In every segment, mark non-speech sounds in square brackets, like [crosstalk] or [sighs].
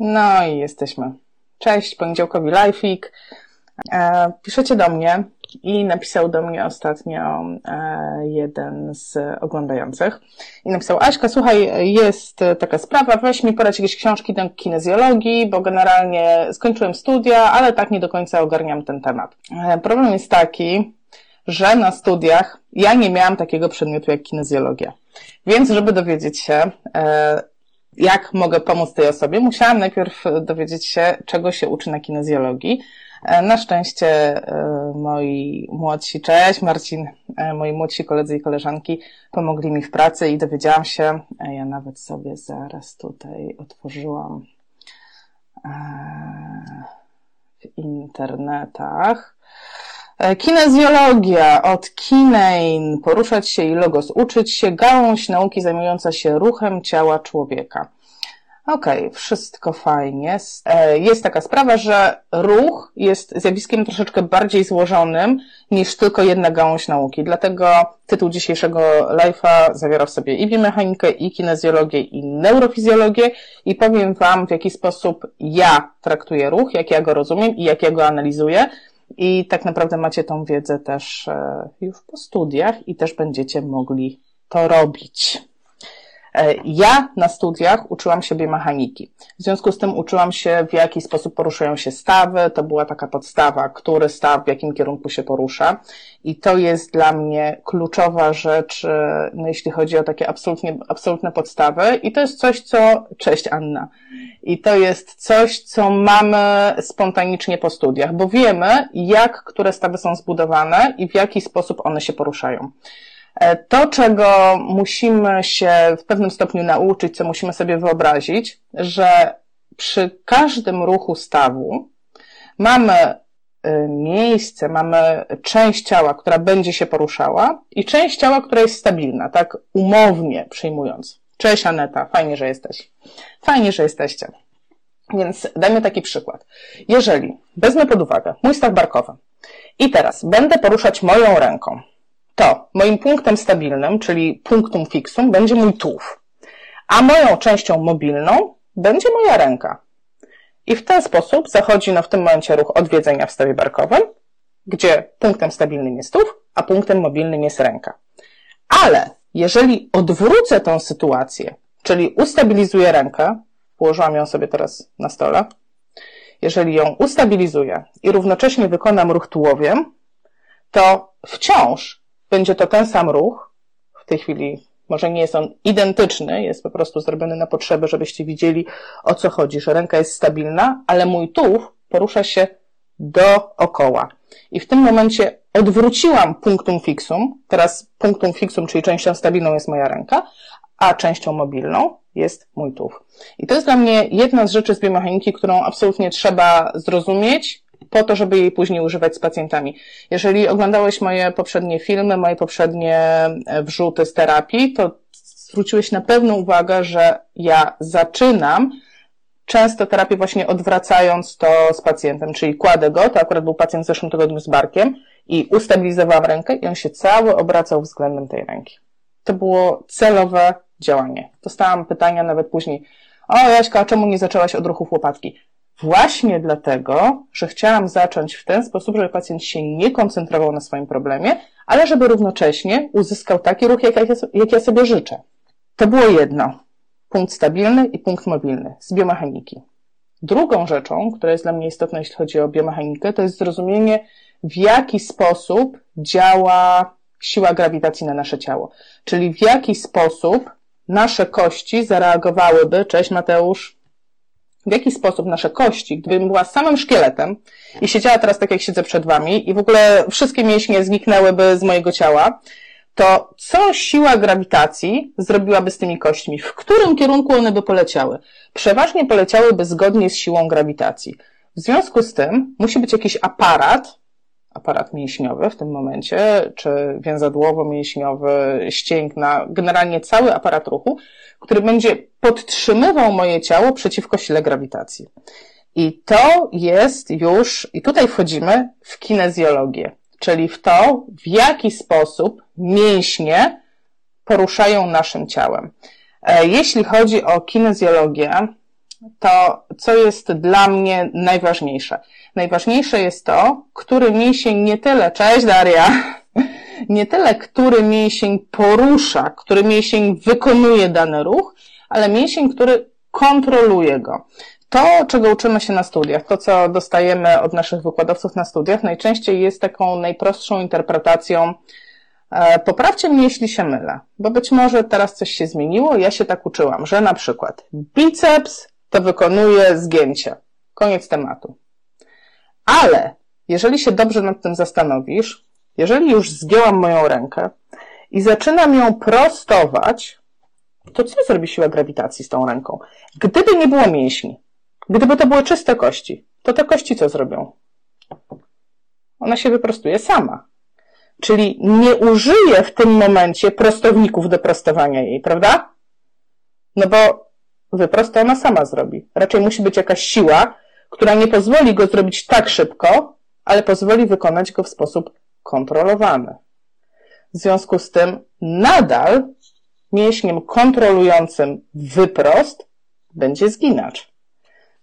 No i jesteśmy. Cześć, poniedziałkowi Lifeik. E, piszecie do mnie i napisał do mnie ostatnio e, jeden z oglądających i napisał Aśka, słuchaj, jest taka sprawa, weź mi porać jakieś książki do kinezjologii, bo generalnie skończyłem studia, ale tak nie do końca ogarniam ten temat. E, problem jest taki, że na studiach ja nie miałam takiego przedmiotu jak kinezjologia. Więc, żeby dowiedzieć się, jak mogę pomóc tej osobie, musiałam najpierw dowiedzieć się, czego się uczy na kinezjologii. E, na szczęście e, moi młodsi, cześć Marcin, e, moi młodsi koledzy i koleżanki pomogli mi w pracy i dowiedziałam się, ja nawet sobie zaraz tutaj otworzyłam w internetach, E, kinezjologia od kinein, poruszać się i logos, uczyć się, gałąź nauki zajmująca się ruchem ciała człowieka. Okej, okay, wszystko fajnie. E, jest taka sprawa, że ruch jest zjawiskiem troszeczkę bardziej złożonym niż tylko jedna gałąź nauki. Dlatego tytuł dzisiejszego live'a zawiera w sobie i biomechanikę, i kinezjologię, i neurofizjologię i powiem Wam, w jaki sposób ja traktuję ruch, jak ja go rozumiem i jak ja go analizuję, i tak naprawdę macie tą wiedzę też e, już po studiach i też będziecie mogli to robić. E, ja na studiach uczyłam się biomechaniki. W związku z tym uczyłam się, w jaki sposób poruszają się stawy. To była taka podstawa, który staw w jakim kierunku się porusza. I to jest dla mnie kluczowa rzecz, e, no, jeśli chodzi o takie absolutnie, absolutne podstawy. I to jest coś, co, cześć Anna. I to jest coś, co mamy spontanicznie po studiach, bo wiemy, jak które stawy są zbudowane i w jaki sposób one się poruszają. E, to, czego musimy się w pewnym stopniu nauczyć, co musimy sobie wyobrazić, że przy każdym ruchu stawu mamy e, miejsce, mamy część ciała, która będzie się poruszała i część ciała, która jest stabilna, tak umownie przyjmując. Cześć Aneta, fajnie, że jesteś. Fajnie, że jesteście. Więc dajmy taki przykład. Jeżeli wezmę pod uwagę mój staw barkowy i teraz będę poruszać moją ręką, to moim punktem stabilnym, czyli punktum fixum, będzie mój tułów, a moją częścią mobilną będzie moja ręka. I w ten sposób zachodzi no, w tym momencie ruch odwiedzenia w stawie barkowym, gdzie punktem stabilnym jest tułów, a punktem mobilnym jest ręka. Ale jeżeli odwrócę tą sytuację, czyli ustabilizuję rękę, położyłam ją sobie teraz na stole, jeżeli ją ustabilizuję i równocześnie wykonam ruch tułowiem, to wciąż będzie to ten sam ruch. W tej chwili może nie jest on identyczny, jest po prostu zrobiony na potrzeby, żebyście widzieli o co chodzi, że ręka jest stabilna, ale mój tułów porusza się dookoła. I w tym momencie odwróciłam punktum fixum. Teraz punktum fixum, czyli częścią stabilną jest moja ręka, a częścią mobilną jest mój tułów. I to jest dla mnie jedna z rzeczy z biomechaniki, którą absolutnie trzeba zrozumieć, po to, żeby jej później używać z pacjentami. Jeżeli oglądałeś moje poprzednie filmy, moje poprzednie e, wrzuty z terapii, to zwróciłeś na pewno uwagę, że ja zaczynam często terapię właśnie odwracając to z pacjentem, czyli kładę go, to akurat był pacjent w zeszłym tygodniu z barkiem i ustabilizowałam rękę i on się cały obracał względem tej ręki. To było celowe działanie. Dostałam pytania nawet później, o Jaśka, czemu nie zaczęłaś od ruchów łopatki? Właśnie dlatego, że chciałam zacząć w ten sposób, żeby pacjent się nie koncentrował na swoim problemie, ale żeby równocześnie uzyskał taki ruch, jak ja, jak ja sobie życzę. To było jedno. Punkt stabilny i punkt mobilny z biomechaniki. Drugą rzeczą, która jest dla mnie istotna, jeśli chodzi o biomechanikę, to jest zrozumienie, w jaki sposób działa siła grawitacji na nasze ciało. Czyli w jaki sposób nasze kości zareagowałyby, cześć Mateusz, w jaki sposób nasze kości, gdybym była samym szkieletem i siedziała teraz tak, jak siedzę przed wami i w ogóle wszystkie mięśnie zniknęłyby z mojego ciała, to co siła grawitacji zrobiłaby z tymi kośćmi? W którym kierunku one by poleciały? Przeważnie poleciałyby zgodnie z siłą grawitacji. W związku z tym musi być jakiś aparat, aparat mięśniowy w tym momencie, czy więzadłowo-mięśniowy, ścięgna, generalnie cały aparat ruchu, który będzie podtrzymywał moje ciało przeciwko sile grawitacji. I to jest już, i tutaj wchodzimy w kinezjologię, czyli w to, w jaki sposób mięśnie poruszają naszym ciałem. E, jeśli chodzi o kinezjologię, to co jest dla mnie najważniejsze? Najważniejsze jest to, który mięsień nie tyle, cześć Daria, [laughs] nie tyle, który mięsień porusza, który mięsień wykonuje dany ruch, ale mięsień, który kontroluje go. To, czego uczymy się na studiach, to, co dostajemy od naszych wykładowców na studiach, najczęściej jest taką najprostszą interpretacją. E, poprawcie mnie, jeśli się mylę, bo być może teraz coś się zmieniło. Ja się tak uczyłam, że na przykład biceps to wykonuje zgięcie. Koniec tematu. Ale jeżeli się dobrze nad tym zastanowisz, jeżeli już zgięłam moją rękę i zaczynam ją prostować, to co zrobi siła grawitacji z tą ręką? Gdyby nie było mięśni, gdyby to były czyste kości, to te kości co zrobią? Ona się wyprostuje sama. Czyli nie użyje w tym momencie prostowników do prostowania jej, prawda? No bo wyprost ona sama zrobi. Raczej musi być jakaś siła, która nie pozwoli go zrobić tak szybko, ale pozwoli wykonać go w sposób kontrolowany. W związku z tym nadal mięśniem kontrolującym wyprost będzie zginacz.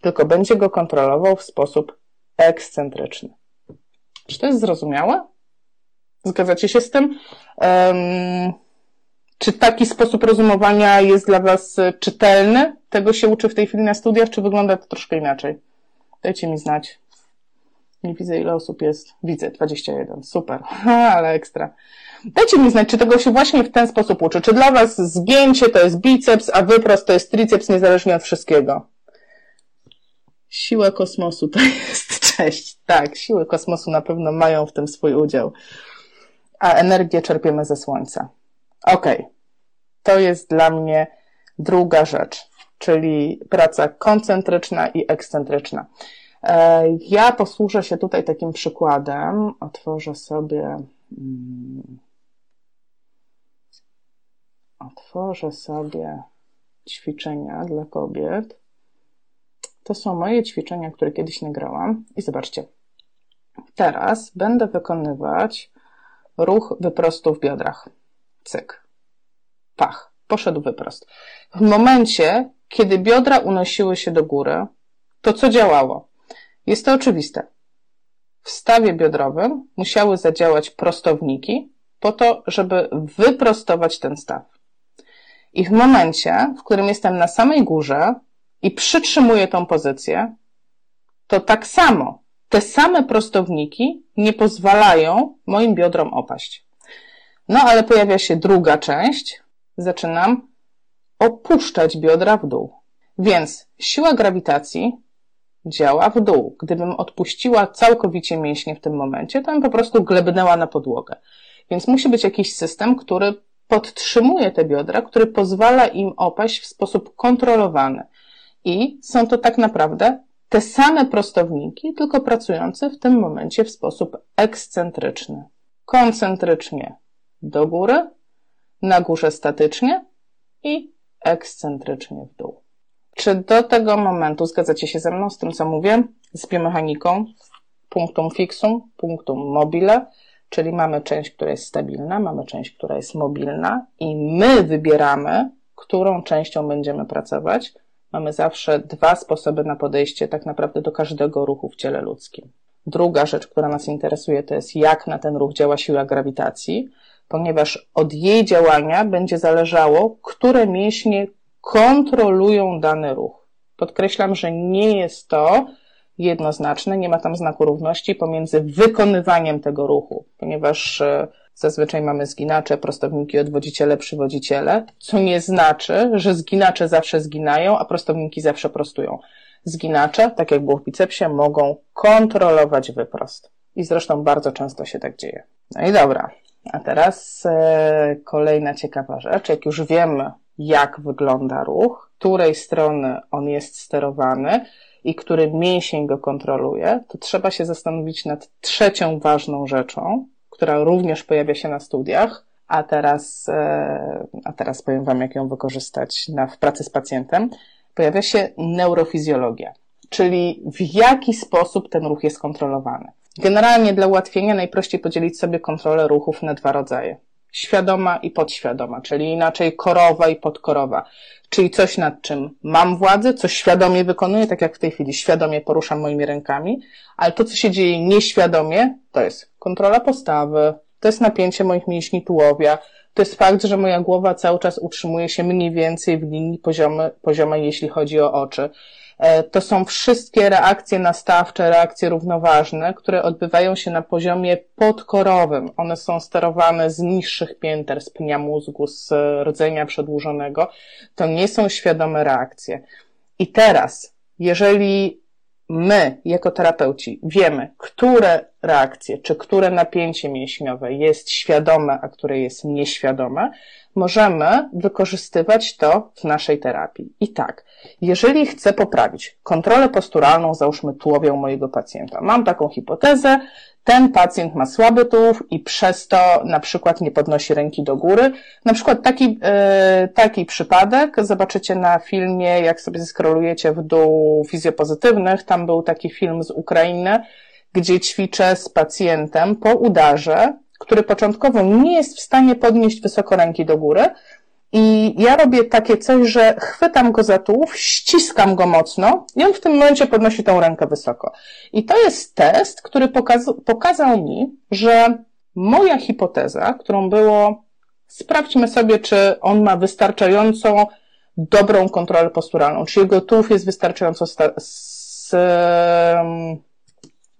Tylko będzie go kontrolował w sposób ekscentryczny. Czy to jest zrozumiałe? Zgadzacie się z tym? Um, czy taki sposób rozumowania jest dla Was czytelny? Tego się uczy w tej chwili na studiach, czy wygląda to troszkę inaczej? Dajcie mi znać. Nie widzę, ile osób jest. Widzę, 21. Super, [laughs] ale ekstra. Dajcie mi znać, czy tego się właśnie w ten sposób uczy. Czy dla Was zgięcie to jest biceps, a wyprost to jest triceps, niezależnie od wszystkiego? Siła kosmosu to [laughs] jest cześć. Tak, siły kosmosu na pewno mają w tym swój udział. A energię czerpiemy ze Słońca. Okej. Okay. To jest dla mnie druga rzecz, czyli praca koncentryczna i ekscentryczna. E, ja posłużę się tutaj takim przykładem. Otworzę sobie. Mm, otworzę sobie ćwiczenia dla kobiet. To są moje ćwiczenia, które kiedyś nagrałam. I zobaczcie. Teraz będę wykonywać ruch wyprostu w biodrach. Cyk. Pach. Poszedł wyprost. W momencie, kiedy biodra unosiły się do góry, to co działało? Jest to oczywiste. W stawie biodrowym musiały zadziałać prostowniki po to, żeby wyprostować ten staw. I w momencie, w którym jestem na samej górze i przytrzymuję tą pozycję, to tak samo te same prostowniki nie pozwalają moim biodrom opaść. No ale pojawia się druga część. Zaczynam opuszczać biodra w dół. Więc siła grawitacji działa w dół. Gdybym odpuściła całkowicie mięśnie w tym momencie, to bym po prostu glebnęła na podłogę. Więc musi być jakiś system, który podtrzymuje te biodra, który pozwala im opaść w sposób kontrolowany. I są to tak naprawdę te same prostowniki, tylko pracujące w tym momencie w sposób ekscentryczny. Koncentrycznie do góry, na górze statycznie i ekscentrycznie w dół. Czy do tego momentu zgadzacie się ze mną z tym, co mówię? Z biomechaniką, punktum fixum, punktum mobile, czyli mamy część, która jest stabilna, mamy część, która jest mobilna i my wybieramy, którą częścią będziemy pracować. Mamy zawsze dwa sposoby na podejście tak naprawdę do każdego ruchu w ciele ludzkim. Druga rzecz, która nas interesuje, to jest jak na ten ruch działa siła grawitacji, ponieważ od jej działania będzie zależało, które mięśnie kontrolują dany ruch. Podkreślam, że nie jest to jednoznaczne, nie ma tam znaku równości pomiędzy wykonywaniem tego ruchu, ponieważ e, zazwyczaj mamy zginacze, prostowniki, odwodziciele, przywodziciele, co nie znaczy, że zginacze zawsze zginają, a prostowniki zawsze prostują. Zginacze, tak jak było w bicepsie, mogą kontrolować wyprost. I zresztą bardzo często się tak dzieje. No i dobra. A teraz e, kolejna ciekawa rzecz. Jak już wiemy, jak wygląda ruch, której strony on jest sterowany i który mięsień go kontroluje, to trzeba się zastanowić nad trzecią ważną rzeczą, która również pojawia się na studiach, a teraz, e, a teraz powiem Wam, jak ją wykorzystać na, w pracy z pacjentem. Pojawia się neurofizjologia, czyli w jaki sposób ten ruch jest kontrolowany. Generalnie dla ułatwienia najprościej podzielić sobie kontrolę ruchów na dwa rodzaje świadoma i podświadoma, czyli inaczej korowa i podkorowa. Czyli coś, nad czym mam władzę, coś świadomie wykonuję, tak jak w tej chwili świadomie poruszam moimi rękami, ale to, co się dzieje nieświadomie, to jest kontrola postawy, to jest napięcie moich mięśni tułowia, to jest fakt, że moja głowa cały czas utrzymuje się mniej więcej w linii poziomy, poziomej, jeśli chodzi o oczy. E, to są wszystkie reakcje nastawcze, reakcje równoważne, które odbywają się na poziomie podkorowym. One są sterowane z niższych pięter, z pnia mózgu, z rdzenia przedłużonego. To nie są świadome reakcje. I teraz, jeżeli my, jako terapeuci, wiemy, które reakcje, czy które napięcie mięśniowe jest świadome, a które jest nieświadome, możemy wykorzystywać to w naszej terapii. I tak, jeżeli chcę poprawić kontrolę posturalną, załóżmy tułowią mojego pacjenta, mam taką hipotezę, ten pacjent ma słaby tułów i przez to na przykład nie podnosi ręki do góry. Na przykład taki, yy, taki przypadek zobaczycie na filmie, jak sobie zeskrolujecie w dół fizjopozytywnych, tam był taki film z Ukrainy, gdzie ćwiczę z pacjentem po udarze, który początkowo nie jest w stanie podnieść wysoko ręki do góry, i ja robię takie coś, że chwytam go za tułów, ściskam go mocno i on w tym momencie podnosi tą rękę wysoko. I to jest test, który pokazał mi, że moja hipoteza, którą było sprawdźmy sobie, czy on ma wystarczającą dobrą kontrolę posturalną, czy jego tułów jest wystarczająco sta- s-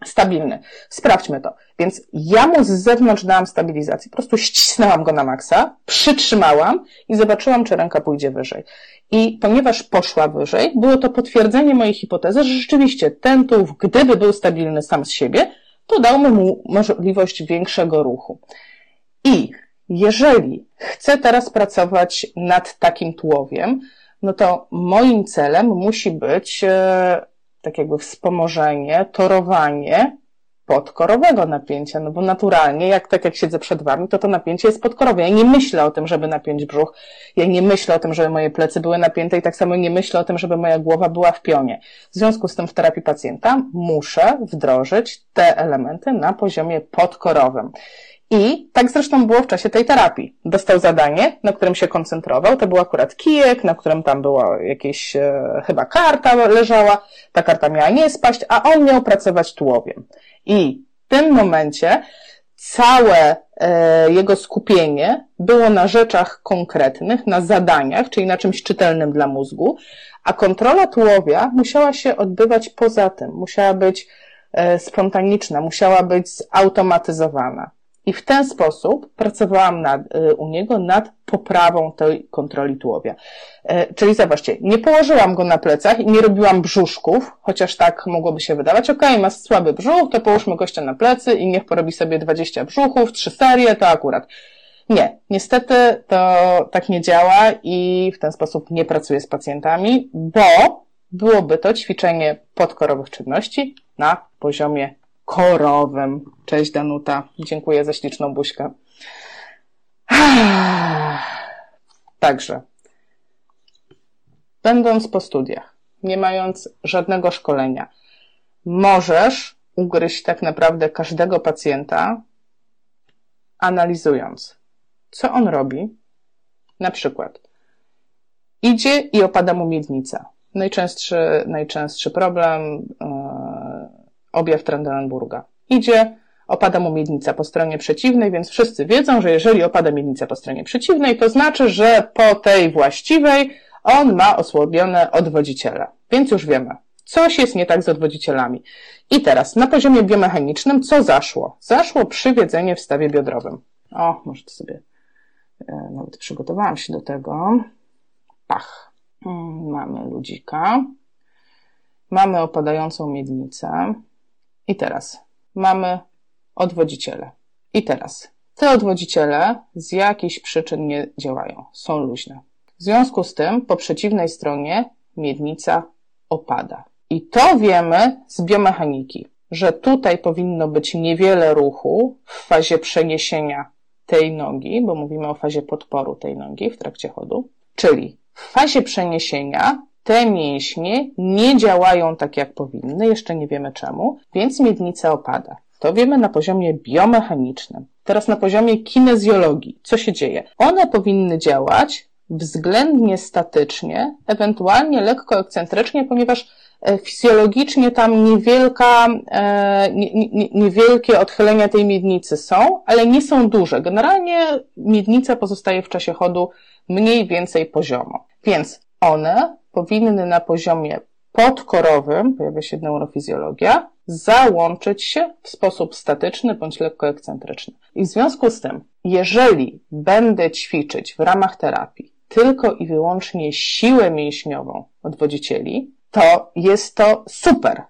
stabilny. Sprawdźmy to. Więc ja mu z zewnątrz dałam stabilizację. Po prostu ścisnęłam go na maksa, przytrzymałam i zobaczyłam, czy ręka pójdzie wyżej. I ponieważ poszła wyżej, było to potwierdzenie mojej hipotezy, że rzeczywiście ten tułów, gdyby był stabilny sam z siebie, to dałmy mu możliwość większego ruchu. I jeżeli chcę teraz pracować nad takim tułowiem, no to moim celem musi być e, tak jakby wspomożenie, torowanie podkorowego napięcia, no bo naturalnie, jak tak jak siedzę przed wami, to to napięcie jest podkorowe. Ja nie myślę o tym, żeby napiąć brzuch, ja nie myślę o tym, żeby moje plecy były napięte i tak samo nie myślę o tym, żeby moja głowa była w pionie. W związku z tym w terapii pacjenta muszę wdrożyć te elementy na poziomie podkorowym. I tak zresztą było w czasie tej terapii. Dostał zadanie, na którym się koncentrował. To był akurat kijek, na którym tam była jakieś, e, chyba karta leżała. Ta karta miała nie spaść, a on miał pracować tułowiem. I w tym momencie całe e, jego skupienie było na rzeczach konkretnych, na zadaniach, czyli na czymś czytelnym dla mózgu, a kontrola tułowia musiała się odbywać poza tym. Musiała być e, spontaniczna, musiała być zautomatyzowana. I w ten sposób pracowałam nad, y, u niego nad poprawą tej kontroli tułowia. E, czyli zobaczcie, nie położyłam go na plecach i nie robiłam brzuszków, chociaż tak mogłoby się wydawać, ok, ma słaby brzuch, to połóżmy gościa na plecy i niech porobi sobie 20 brzuchów, trzy serie, to akurat. Nie, niestety to tak nie działa i w ten sposób nie pracuję z pacjentami, bo byłoby to ćwiczenie podkorowych czynności na poziomie korowym. Cześć Danuta, dziękuję za śliczną buźkę. [sighs] Także, będąc po studiach, nie mając żadnego szkolenia, możesz ugryźć tak naprawdę każdego pacjenta, analizując, co on robi. Na przykład, idzie i opada mu miednica. Najczęstszy, najczęstszy problem, yy, objaw Trendelenburga. Idzie, opada mu miednica po stronie przeciwnej, więc wszyscy wiedzą, że jeżeli opada miednica po stronie przeciwnej, to znaczy, że po tej właściwej on ma osłabione odwodziciele. Więc już wiemy, coś jest nie tak z odwodzicielami. I teraz, na poziomie biomechanicznym, co zaszło? Zaszło przywiedzenie w stawie biodrowym. O, może to sobie, e, nawet przygotowałam się do tego. Pach. Mm, mamy ludzika. Mamy opadającą miednicę. I teraz mamy odwodziciele. I teraz te odwodziciele z jakichś przyczyn nie działają, są luźne. W związku z tym po przeciwnej stronie miednica opada. I to wiemy z biomechaniki, że tutaj powinno być niewiele ruchu w fazie przeniesienia tej nogi, bo mówimy o fazie podporu tej nogi w trakcie chodu, czyli w fazie przeniesienia te mięśnie nie działają tak, jak powinny, jeszcze nie wiemy czemu, więc miednica opada. To wiemy na poziomie biomechanicznym. Teraz na poziomie kinezjologii. Co się dzieje? One powinny działać względnie statycznie, ewentualnie lekko ekscentrycznie, ponieważ e, fizjologicznie tam niewielka, e, niewielkie odchylenia tej miednicy są, ale nie są duże. Generalnie miednica pozostaje w czasie chodu mniej więcej poziomo. Więc one powinny na poziomie podkorowym, pojawia się neurofizjologia, załączyć się w sposób statyczny bądź lekko ekscentryczny. I w związku z tym, jeżeli będę ćwiczyć w ramach terapii tylko i wyłącznie siłę mięśniową odwodzicieli, to jest to super,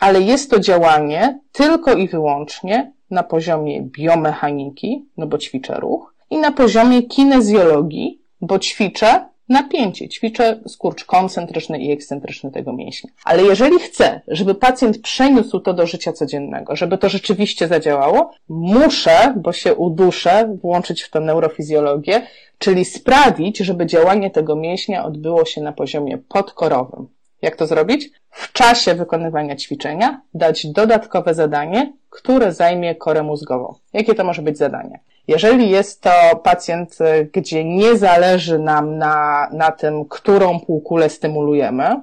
ale jest to działanie tylko i wyłącznie na poziomie biomechaniki, no bo ćwiczę ruch, i na poziomie kinezjologii, bo ćwiczę napięcie, ćwiczę skurcz koncentryczny i ekscentryczny tego mięśnia. Ale jeżeli chcę, żeby pacjent przeniósł to do życia codziennego, żeby to rzeczywiście zadziałało, muszę, bo się uduszę, włączyć w to neurofizjologię, czyli sprawić, żeby działanie tego mięśnia odbyło się na poziomie podkorowym. Jak to zrobić? W czasie wykonywania ćwiczenia dać dodatkowe zadanie, które zajmie korę mózgową. Jakie to może być zadanie? Jeżeli jest to pacjent, y, gdzie nie zależy nam na, na tym, którą półkulę stymulujemy,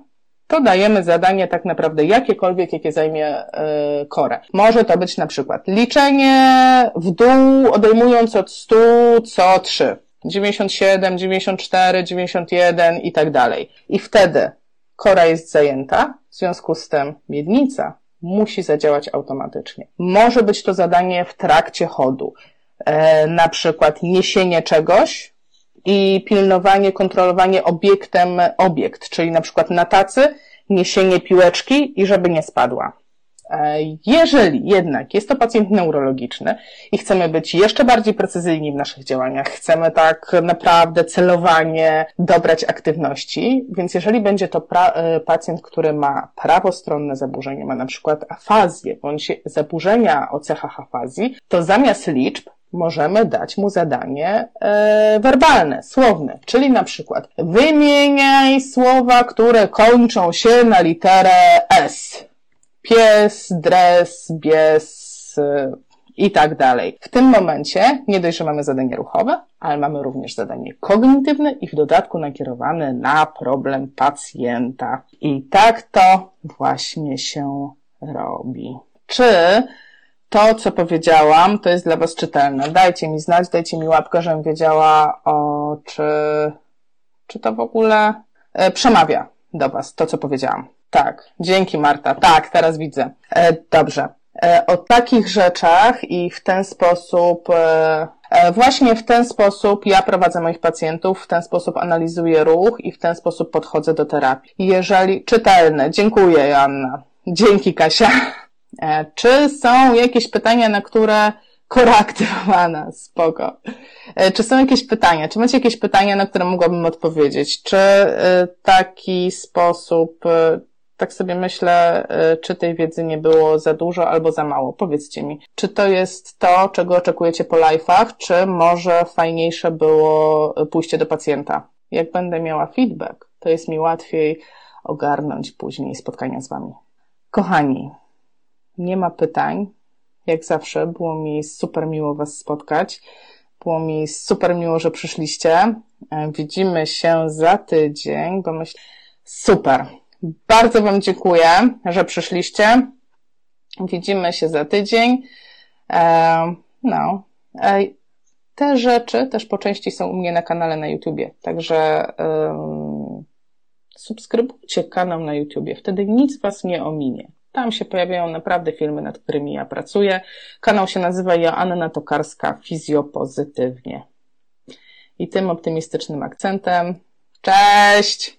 to dajemy zadanie tak naprawdę jakiekolwiek, jakie zajmie y, korę. Może to być na przykład liczenie w dół, odejmując od 100 co 3. 97, 94, 91 i tak dalej. I wtedy kora jest zajęta, w związku z tym miednica musi zadziałać automatycznie. Może być to zadanie w trakcie chodu. E, na przykład niesienie czegoś i pilnowanie, kontrolowanie obiektem obiekt, czyli na przykład na tacy niesienie piłeczki i żeby nie spadła. E, jeżeli jednak jest to pacjent neurologiczny i chcemy być jeszcze bardziej precyzyjni w naszych działaniach, chcemy tak naprawdę celowanie dobrać aktywności, więc jeżeli będzie to e, pacjent, który ma prawostronne zaburzenie, ma na przykład afazję bądź zaburzenia o cechach afazji, to zamiast liczb możemy dać mu zadanie e, werbalne, słowne, czyli na przykład wymieniaj słowa, które kończą się na literę S. Pies, dres, bies e, i tak dalej. W tym momencie nie dość, że mamy zadanie ruchowe, ale mamy również zadanie kognitywne i w dodatku nakierowane na problem pacjenta. I tak to właśnie się robi. Czy to, co powiedziałam, to jest dla Was czytelne. Dajcie mi znać, dajcie mi łapkę, żebym wiedziała, o, czy, czy to w ogóle e, przemawia do Was, to, co powiedziałam. Tak, dzięki Marta. Tak, teraz widzę. E, dobrze. E, o takich rzeczach i w ten sposób, e, e, właśnie w ten sposób ja prowadzę moich pacjentów, w ten sposób analizuję ruch i w ten sposób podchodzę do terapii. Jeżeli, czytelne, dziękuję Joanna. Dzięki Kasia. E, czy są jakieś pytania, na które Kora aktywowana, spoko. E, czy są jakieś pytania? Czy macie jakieś pytania, na które mogłabym odpowiedzieć? Czy taki sposób, tak sobie myślę, czy tej wiedzy nie było za dużo albo za mało? Powiedzcie mi, czy to jest to, czego oczekujecie po live'ach, czy może fajniejsze było pójście do pacjenta? Jak będę miała feedback, to jest mi łatwiej ogarnąć później spotkania z Wami. Kochani, nie ma pytań. Jak zawsze, było mi super miło Was spotkać. Było mi super miło, że przyszliście. E, widzimy się za tydzień, bo myślę, super. Bardzo Wam dziękuję, że przyszliście. Widzimy się za tydzień. E, no. E, te rzeczy też po części są u mnie na kanale na YouTubie, także subskrybujcie kanał na YouTubie, wtedy nic Was nie ominie. Tam się pojawiają naprawdę filmy, nad którymi ja pracuję. Kanał się nazywa Joanna Tokarska Fizjopozytywnie. I tym optymistycznym akcentem. Cześć!